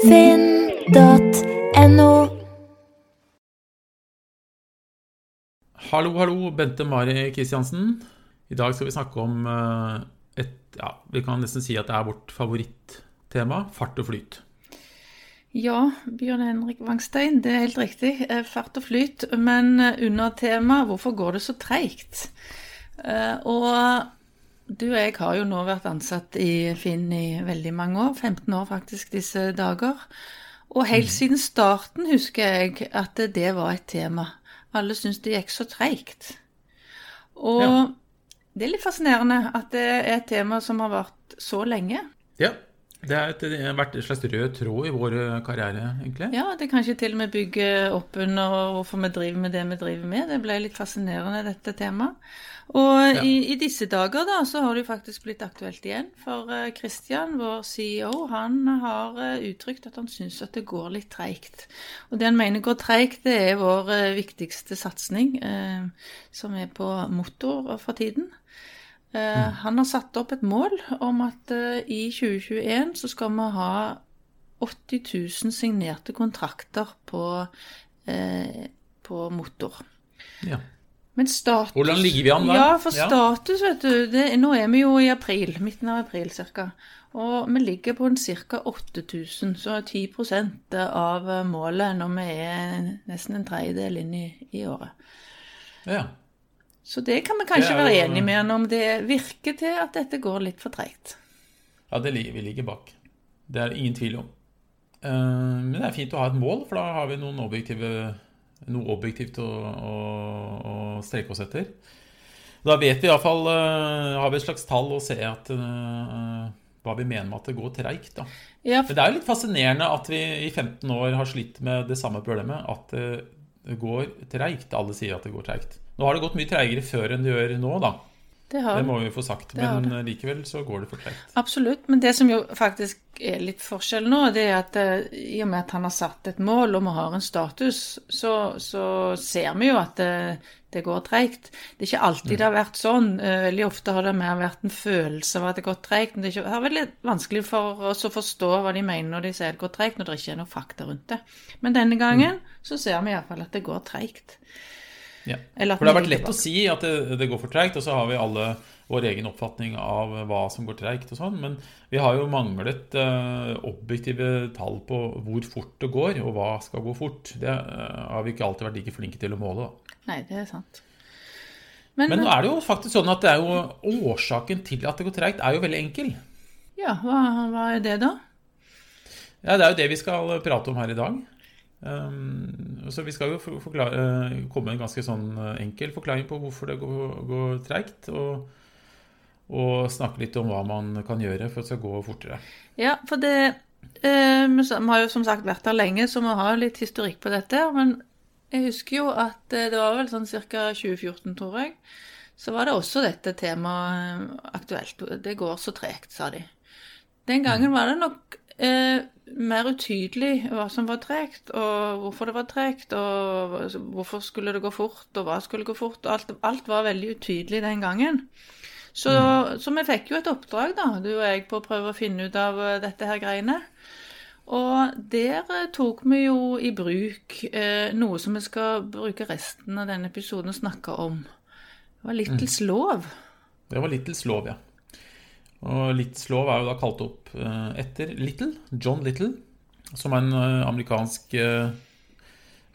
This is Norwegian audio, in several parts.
finn.no. Hallo, hallo, Bente Mari Kristiansen. I dag skal vi snakke om eh, et ja, Vi kan nesten si at det er vårt favorittema fart og flyt. Ja, Bjørn Henrik Wangstein, det er helt riktig. Eh, Fart og flyt. Men eh, under temaet 'Hvorfor går det så treigt?' Eh, Og du og jeg har jo nå vært ansatt i Finn i veldig mange år. 15 år faktisk disse dager. Og helt siden starten husker jeg at det var et tema. Alle syntes det gikk så treigt. Og Ja. det er litt fascinerende at det er et tema som har vart så lenge. Ja, det har vært en slags rød tråd i vår eh, karriere, egentlig. Ja, det kan ikke til og med bygge opp under hvorfor vi driver med det vi driver med. Det ble litt fascinerende, dette temaet. Og Ja. i, i disse dager da, så har det faktisk blitt aktuelt igjen. For Kristian, Christian, vår CEO, han har eh, uttrykt at han syns at det går litt treigt. Og det han mener går treigt, det er vår eh, viktigste satsing, eh, som er på motor for tiden. Eh, Han har satt opp et mål om at eh, i 2021 så skal vi ha 80 000 signerte kontrakter på, eh, på motor. Ja. Men status Hvordan ligger vi an der? Ja, for Ja. status, vet du det, Nå er vi jo i april, midten av april ca. Og vi ligger på en ca. 8000, så 10 av målet når vi er nesten en tredjedel inn i, i året. ja. Så det kan vi kanskje jo- være enige med han om. Det virker til at dette går litt for treigt. Ja, det ligger, vi ligger bak. Det er ingen tvil om. Eh, Men det er fint å ha et mål, for da har vi noe objektivt å, å, å streke oss etter. Da vet vi iallfall uh, Har vi et slags tall å se at eh, hva vi mener med at det går treigt. Ja, Men det er jo litt fascinerende at vi i 15 år har slitt med det samme problemet. At det, det går treigt. Alle sier at det går treigt. Nå har det gått mye treigere før enn det gjør nå, da. det har Det må vi få sagt. Men eh, likevel så går det for treigt. Absolutt, men det som jo faktisk er litt forskjell nå, det er at eh, i og med at han har satt et mål og vi har en status, så, så ser vi jo at det, det går treigt. Det er ikke alltid det har vært sånn. Eh, Veldig ofte har det mer vært en følelse av at det går treigt. Men det er ikke- veldig vanskelig for oss å forstå hva de mener når de sier det går treigt, når det ikke er noe fakta rundt det. Men denne gangen så ser vi iallfall at det går treigt. Ja. Eller at For det har vært lett lett å si at det, det går for treigt, og så har vi alle vår egen oppfatning av hva som går treigt og sånn, men vi har jo manglet uh, objektive tall på hvor fort det går, og hva skal gå fort. Det uh, har vi ikke alltid vært like flinke til å måle, da. Nei, det er sant. Men, Men nå er det jo faktisk sånn at det er jo årsaken til at det går treigt, er jo veldig enkel. ja, hva, hva er det, da? Ja, det er jo det vi skal prate om her i dag. Um, så vi skal jo forklare, eh, komme med en ganske sånn eh, enkel forklaring på hvorfor det går, går treigt, og, og snakke litt om hva man kan gjøre for at det skal gå fortere. Ja, for det eh, Vi har jo som sagt vært her lenge, så vi har litt historikk på dette. Men jeg husker jo at eh, det var vel sånn ca. 2014, tror jeg. Så var det også dette temaet aktuelt. Det går så tregt, sa de. Den gangen var det nok eh, mer utydelig hva som var tregt, og hvorfor det var tregt, og hvorfor skulle det gå fort, og hva skulle gå fort. og Alt, alt var veldig utydelig den gangen. Så, så vi fikk jo et oppdrag, da, du og jeg, på å prøve å finne ut av eh, dette her greiene. Og der eh, tok vi jo i bruk eh, noe som vi skal bruke resten av denne episoden å snakke om. Det var Littles lov. Det var Littles lov, ja. Og Littles lov er jo da kalt opp eh, etter Little, John Little, som er en eh, amerikansk eh,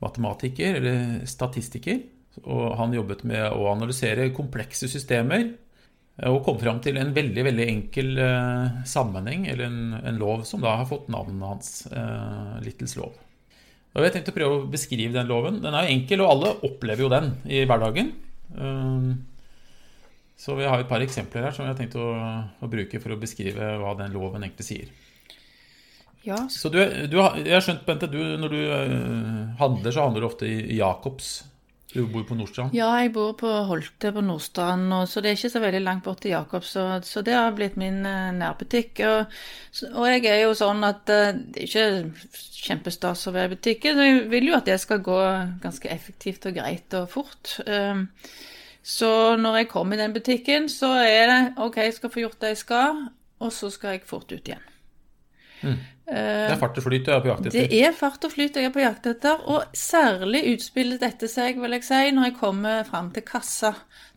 matematiker, eller statistiker. Og han jobbet med å analysere komplekse systemer og kom fram til en veldig veldig enkel sammenheng, eller en, en lov, som da har fått navnet hans, Littles lov. Og jeg tenkte å prøve å beskrive den loven. Den er jo enkel, og alle opplever jo den i hverdagen. Så vi har et par eksempler her som jeg har tenkt å, å bruke for å beskrive hva den loven egentlig sier. Ja, Så du, du har- jeg har skjønt, Bente, du, når du eh, handler, så handler du ofte i Jacobs. Du bor på Nordstrand. Ja, jeg bor på Holte på Nordstrand, og, så det er ikke så veldig langt bort til Jacobs. Så, så det har blitt min eh, nærbutikk. Og, og jeg er jo sånn at eh, det er ikke kjempestas å være i butikken. Så jeg vil jo at det skal gå ganske effektivt og greit og fort. Um, så når jeg kommer i den butikken, så er det OK, jeg skal få gjort det jeg skal, og så skal jeg fort ut igjen. Det er fart og flyt du er på jakt etter? Det er fart og flyt jeg er på jakt etter, og særlig utspillet dette seg, vil jeg si, når jeg kommer fram til kassa.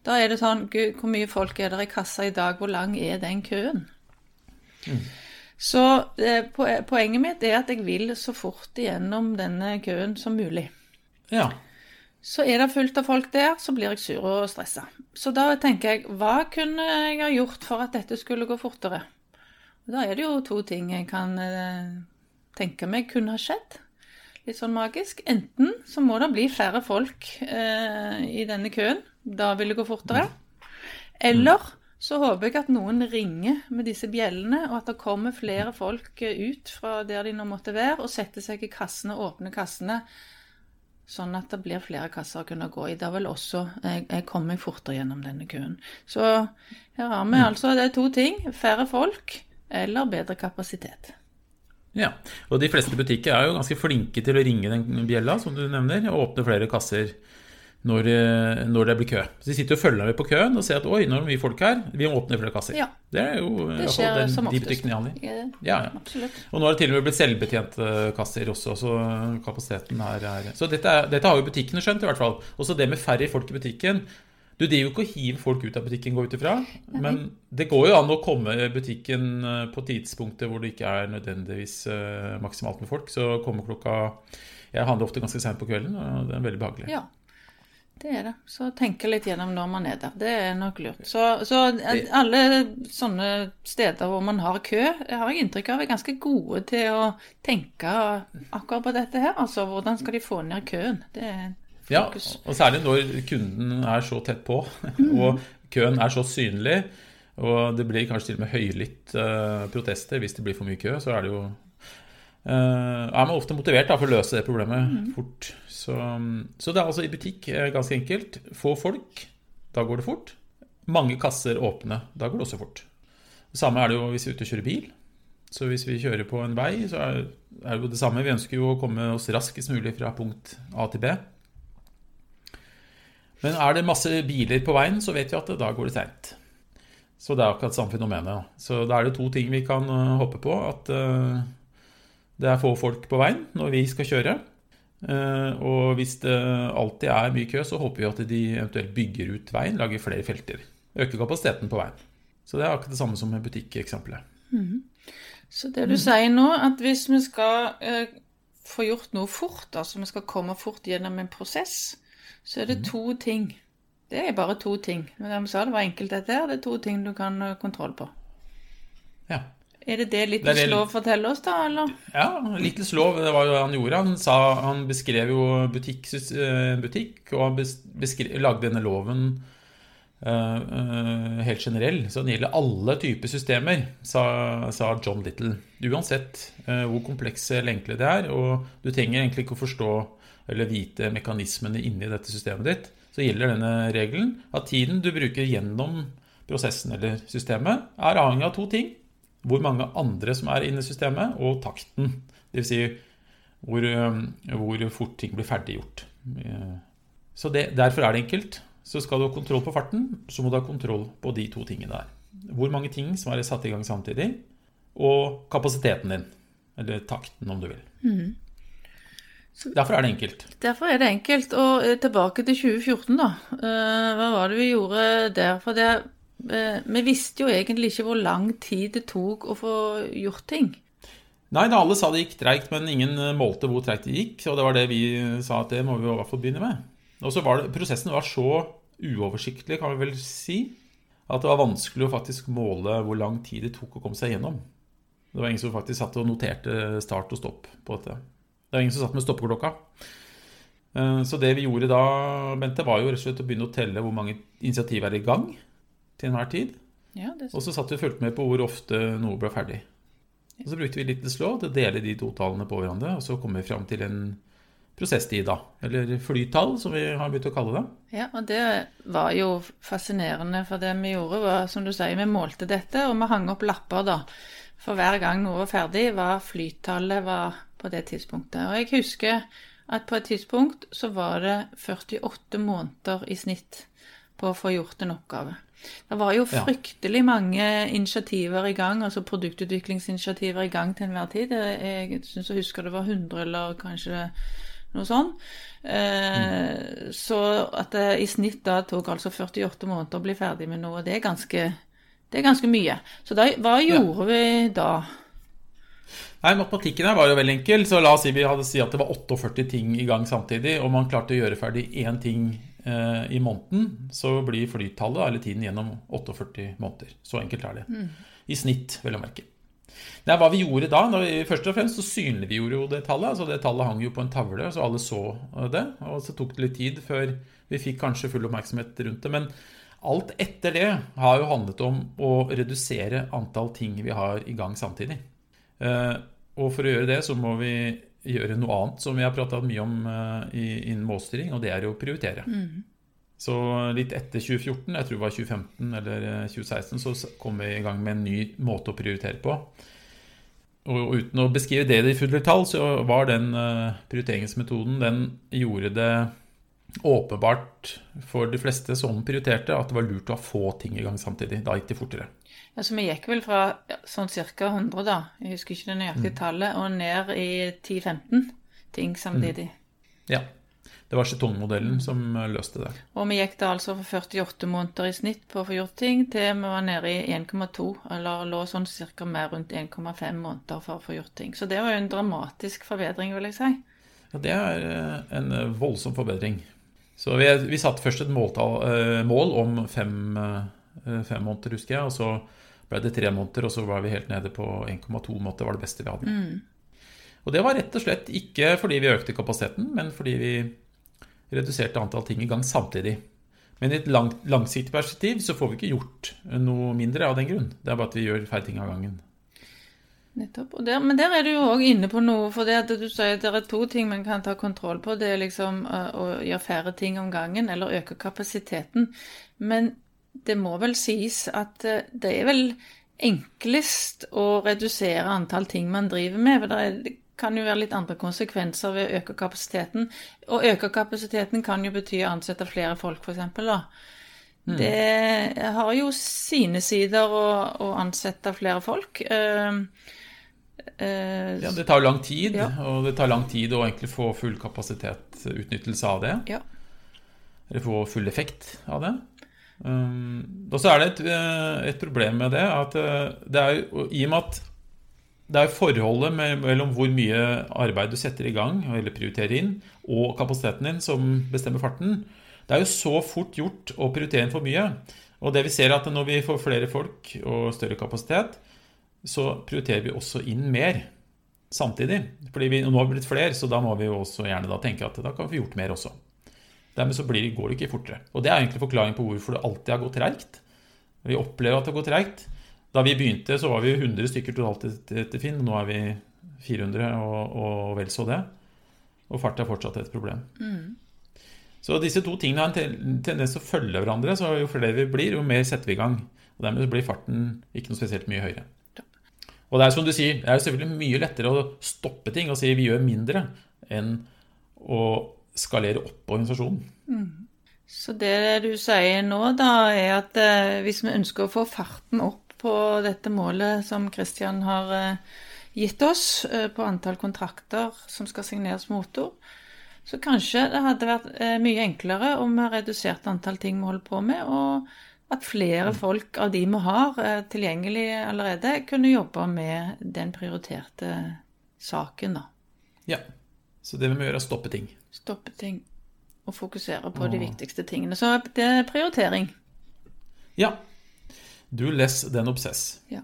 Da er det sånn Gud, hvor mye folk er der i kassa i dag? Hvor lang er den køen? Så eh, poenget mitt er at jeg vil så fort igjennom denne køen som mulig. Ja. Så er det fullt av folk der, så blir jeg sur og stressa. Så da tenker jeg, hva kunne jeg ha gjort for at dette skulle gå fortere? Og Da er det jo to ting jeg kan eh, tenke meg kunne ha skjedd. Litt sånn magisk. Enten så må det bli færre folk eh, i denne køen. Da vil det gå fortere. Eller så håper jeg at noen ringer med disse bjellene, og at det kommer flere folk eh, ut fra der de nå måtte være, og setter seg i kassene, åpner kassene, sånn at det blir flere kasser å kunne gå i. Da vil også jeg, jeg komme meg fortere gjennom denne køen. Så her har vi altså det er to ting. Færre folk eller bedre kapasitet. ja. Og de fleste butikker er jo ganske flinke til å ringe den bjella, som du nevner, og åpne flere kasser når, eh, når det blir kø. Så de sitter og følger med på køen og ser at oi, nå er det mye folk her, vi må åpne flere kasser. Ja. Det er jo Det skjer den, som de oftest. i. Ja, Ja. Og nå har det til og med blitt selvbetjente kasser også, så kapasiteten her er Så dette, er, dette har jo butikkene skjønt, i hvert fall. Også det med færre folk i butikken. Du driver jo ikke og hiver folk ut av butikken, går ut ifra. Men det går jo an å komme i butikken eh, på tidspunktet hvor det ikke er nødvendigvis eh, maksimalt med folk. Så kommer klokka Jeg handler ofte ganske seint på kvelden, og det er veldig behagelig. Ja, det er det. Så tenke litt gjennom når man er der. Det er nok lurt. Så, så alle sånne steder hvor man har kø, har jeg inntrykk av er ganske gode til å tenke akkurat på dette her. Altså hvordan skal de få ned køen? Det er Ja, og særlig når kunden er så tett på, og køen er så synlig, og det blir kanskje til og med høylytt eh, protester hvis det blir for mye kø, så er det jo er man ofte motivert da, for å løse det problemet fort. Så, så det er altså i butikk eh, ganske enkelt. Få folk, da går det fort. Mange kasser åpne, da går det også fort. Det samme er det jo hvis vi er ute og kjører bil. Så hvis vi kjører på en vei, så er det jo det samme. Vi ønsker jo å komme oss raskest mulig fra punkt A til B. Men er det masse biler på veien, så vet vi at da går det seint. Så det er akkurat samme fenomenet. Så da er det to ting vi kan hoppe på. At det er få folk på veien når vi skal kjøre. Eh, Og hvis det alltid er mye kø, så håper vi at de eventuelt bygger ut veien, lager flere felter. Øker kapasiteten på veien. Så det er akkurat det samme som med butikkeksempelet. Så det du sier nå, at hvis vi skal eh, få gjort noe fort, altså vi skal komme fort gjennom en prosess, så er det to ting. Det er bare to ting. Men de sa det var enkelt dette her, det er to ting du kan ha kontroll på. Ja. Er det det Little Det lov forteller oss, da, eller? Ja, Littles lov, det var jo det han gjorde. Han, sa, han beskrev jo butikk, eh, butikk og han beskrev, lagde denne loven uh, uh, helt generell. Så den gjelder alle typer systemer, sa, sa John Little. Uansett uh, hvor komplekse eller enkle det er. Og du trenger egentlig ikke å forstå eller vite mekanismene inni dette systemet ditt. Så gjelder denne regelen at tiden du bruker gjennom prosessen eller systemet, er avhengig av to ting hvor mange andre som er inne i systemet, og takten. Dvs. Si hvor, hvor fort ting blir ferdiggjort. Eh, Så det, derfor er det enkelt. Så skal du ha kontroll på farten, så må du ha kontroll på de to tingene der. Hvor mange ting som er satt i gang samtidig, og kapasiteten din. Eller takten, om du vil. Derfor er det enkelt. Derfor er det enkelt. Og eh, tilbake til 2014, da. Eh, Hva var det vi gjorde der? For det, vi visste jo egentlig ikke hvor lang tid det tok å få gjort ting. Nei, da alle sa det gikk treigt, men ingen eh, målte hvor treigt det gikk. Og det var det vi sa at det må vi i hvert fall begynne med. Og så var det, Prosessen var så uoversiktlig, kan vi vel si, at det var vanskelig å faktisk måle hvor lang tid det tok å komme seg gjennom. Det var ingen som faktisk satt og noterte start og stopp på dette. Det var ingen som satt med stoppeklokka. Eh, Så det vi gjorde da, Bente, var jo rett og slett å begynne å telle hvor mange initiativ er i gang til enhver tid. Ja, det Og så satt vi og fulgte med på hvor ofte noe ble ferdig. Og så brukte vi litt slå til å dele de to tallene på hverandre, og så kom vi fram til en prosesstid, da. Eller flytall, som vi har begynt å kalle det. Ja, og det var jo fascinerende, for det vi gjorde var, som du sier, vi målte dette, og vi hang opp lapper da. For hver gang noe var ferdig, hva flytallet var på det tidspunktet. Og jeg husker at på et tidspunkt så var det 48 måneder i snitt på å få gjort en oppgave. Det var jo fryktelig mange initiativer i gang, altså produktutviklingsinitiativer i gang til enhver tid. Jeg syns jeg husker det var 100 eller kanskje noe sånt. Eh, Så at det i snitt da tok altså 48 måneder å bli ferdig med noe, det er ganske, det er ganske mye. Så da, hva gjorde vi da? Nei, Matematikken her var jo veldig enkel, så la oss si vi hadde si at det var 48 ting i gang samtidig, og man klarte å gjøre ferdig én ting i måneden, så blir flytallet eller tiden gjennom 48 måneder. Så enkelt er det. I snitt, vel å merke. Det er hva vi gjorde da, da vi, Først og fremst så synliggjorde jo det tallet. altså Det tallet hang jo på en tavle, så alle så det. Og så tok det litt tid før vi fikk kanskje full oppmerksomhet rundt det. Men alt etter det har jo handlet om å redusere antall ting vi har i gang samtidig. Eh, og for å gjøre det så må vi gjøre noe annet som vi har pratet mye om eh, innen målstyring, og det er å prioritere. Så litt etter 2014, jeg tror det var 2015 eller eh, 2016, så kom vi i gang med en ny måte å prioritere på. Og uten å beskrive det i fulle tall, så var den eh, prioriteringsmetoden Den gjorde det åpenbart for de fleste som prioriterte, at det var lurt å ha få ting i gang samtidig. Da gikk det fortere. Ja, så vi gikk vel fra ja, sånn ca. 100, da, jeg husker ikke det nøyaktige tallet, og ned i 10-15 ting samtidig. Ja. Det var skjetongmodellen som løste det. Og vi gikk da altså fra 48 måneder i snitt på å få gjort ting, til vi var nede i 1,2, eller lå sånn ca. mer rundt 1,5 måneder for å få gjort ting. Så det var jo en dramatisk forbedring, vil jeg si. Ja, det er eh, en voldsom forbedring. Så vi, vi satte først et måltall, eh, mål om fem, eh, fem måneder, husker jeg. Og så ble det tre måneder, og så var vi helt nede på 1,2 måneder. var det beste vi hadde. Og det var rett og slett ikke fordi vi økte kapasiteten, men fordi vi reduserte antall ting i gang samtidig. Men i et lang, langsiktig perspektiv så får vi ikke gjort noe mindre av den grunn. Det er bare at vi gjør færre ting av gangen. Nettopp. Der, men der er du jo òg inne på noe, for det at du sier at det er to ting man kan ta kontroll på. Det er liksom å, å gjøre færre ting om gangen, eller øke kapasiteten. Men det må vel sies at eh, det er vel enklest å redusere antall ting man driver med. for det er, kan jo være litt andre konsekvenser ved å øke kapasiteten. Og øke kapasiteten kan jo bety å ansette flere folk, f.eks. da. Det har jo sine sider å, å ansette flere folk. Eh, eh, Ja, Det tar jo lang tid, Ja. og det tar lang tid å egentlig få full kapasitetsutnyttelse av det. ja. Eller få full effekt av det. Um, og så er det et, eh, et problem med det at eh, det er i og med at det er forholdet mellom hvor mye arbeid du setter i gang, eller prioriterer inn, og kapasiteten din som bestemmer farten. Det er jo så fort gjort å prioritere inn for mye. Og det vi ser er at når vi får flere folk og større kapasitet, så prioriterer vi også inn mer samtidig. Fordi vi nå har vi blitt flere, så da må vi jo også gjerne da tenke at da kan vi få gjort mer også. Dermed så blir, går det ikke fortere. Og det er egentlig forklaringen på hvorfor det alltid har gått treigt. Vi opplever at det har gått treigt. Da vi begynte, så var vi 100 stykker totalt etter- Finn. Nå er vi 400 og, og vel så det. Og fart er fortsatt et problem. Så disse to tingene har en tendens til å følge hverandre. Så jo flere vi blir, jo mer setter vi i gang. Og dermed blir farten ikke noe spesielt mye høyere. Og det er som du sier, det er selvfølgelig mye lettere å stoppe ting og si vi gjør mindre, enn å skalere opp organisasjonen. Så det du sier nå, da, er at eh, hvis vi ønsker å få farten opp på dette målet som Kristian har eh, gitt oss, eh, på antall kontrakter som skal signeres motor, så kanskje det hadde vært mye enklere om vi reduserte antall ting vi holder på med, og at flere folk av de vi har eh, tilgjengelig allerede, kunne jobbe med den prioriterte saken, da. Ja. Så det vi må gjøre, er å stoppe ting. Stoppe ting og fokusere på de viktigste tingene. Så det er prioritering. Ja. Du less den obsess. Ja.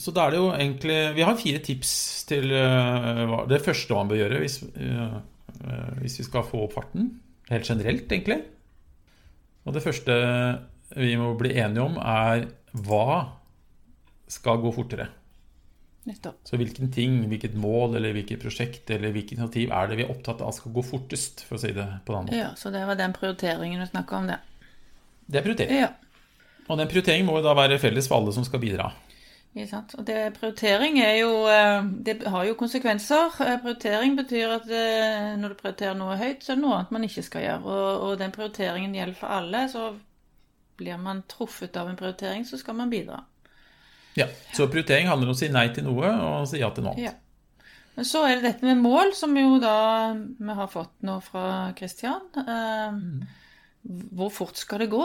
Så da er det jo egentlig Vi har fire tips til eh, det første man bør gjøre hvis, eh, hvis vi skal få opp farten. Helt generelt, egentlig. Og det første vi må bli enige om, er hva skal gå fortere? Nettopp. Så hvilken ting, hvilket mål eller hvilket prosjekt eller hvilket initiativ er det vi er opptatt av skal gå fortest, for å si det på en annen måte. Ja, så det var den prioriteringen du snakka om det. Det er prioritering. Ja. Og den prioriteringen må jo da være felles for alle som skal bidra. Ikke sant? Og det, prioritering er jo eh, Det har jo konsekvenser. Eh, Prioritering betyr at eh, når du prioriterer noe høyt, så er det noe annet man ikke skal gjøre. Og, og den prioriteringen gjelder for alle. Så blir man truffet av en prioritering, så skal man bidra. Ja, Så prioritering handler om å si nei til noe og si ja til noe annet. Ja. Men så er det dette med mål, som jo da vi har fått nå fra Kristian. Hvor fort skal det gå?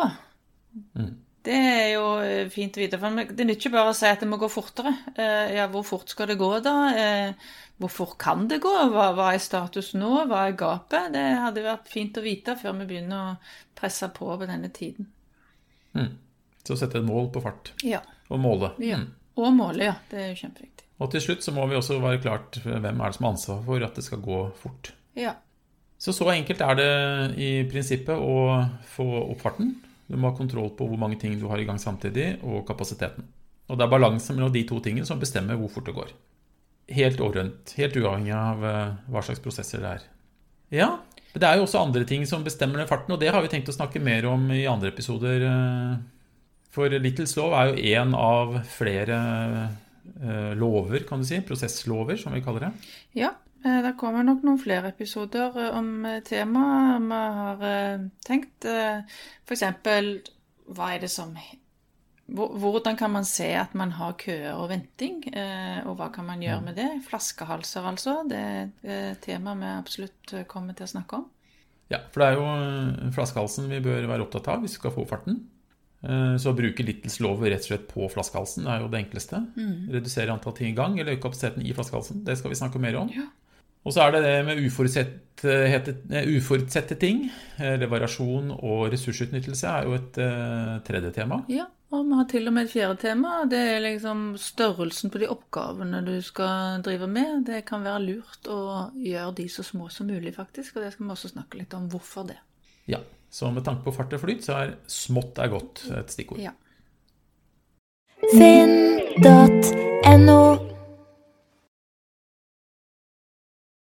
Mm. Det er jo eh, fint å vite. for Det nytter ikke bare å si at det må gå fortere. Eh, Ja, hvor fort skal det gå, da? Eh, Hvor kan det gå? Hva, hva er status nå? Hva er gapet? Det hadde vært fint å vite før vi begynner å presse på på denne tiden. Mm. Så sette et mål på fart Ja. og måle. ja. Mm. Og måle, ja. Det er jo kjempeviktig. Og til slutt så må vi også være klart hvem er det som har ansvar for at det skal gå fort. Ja. Så så enkelt er det i prinsippet å få opp farten. Du må ha kontroll på hvor mange ting du har i gang samtidig, og kapasiteten. Og det er balansen mellom de to tingene som bestemmer hvor fort det går. Helt overrønt, Helt uavhengig av eh, hva slags prosesser det er. Ja, men det er jo også andre ting som bestemmer den farten, og det har vi tenkt å snakke mer om i andre episoder. eh, For Little Slow er jo én av flere eh, lover, kan du si. Prosesslover, som vi kaller det. Ja, eh, det kommer nok noen flere episoder om temaet vi har tenkt. F.eks. Hva er det som Hvordan kan man se at man har køer og venting, eh, og hva kan man gjøre med det? Flaskehalser, altså. Det er et eh, tema vi absolutt eh, kommer til å snakke om. Ja, for det er jo eh, flaskehalsen vi bør være opptatt av hvis vi skal få farten. Eh, Så å bruke Littles lov rett og slett på flaskehalsen er jo det enkleste. Redusere antall ting i gang, eller øke kapasiteten i flaskehalsen. Det skal vi snakke mer om. Ja. Og så er det det med uforutsette, uforutsette ting. Eller variasjon og ressursutnyttelse er jo et tredje tema. Ja, og vi har til og med et fjerde tema. Det er liksom størrelsen på de oppgavene du skal drive med. Det kan være lurt å gjøre de så små som mulig, faktisk. Og det skal vi også snakke litt om hvorfor det. Ja, Så med tanke på fart og flyt, så er smått er godt et stikkord. Ja. finn.no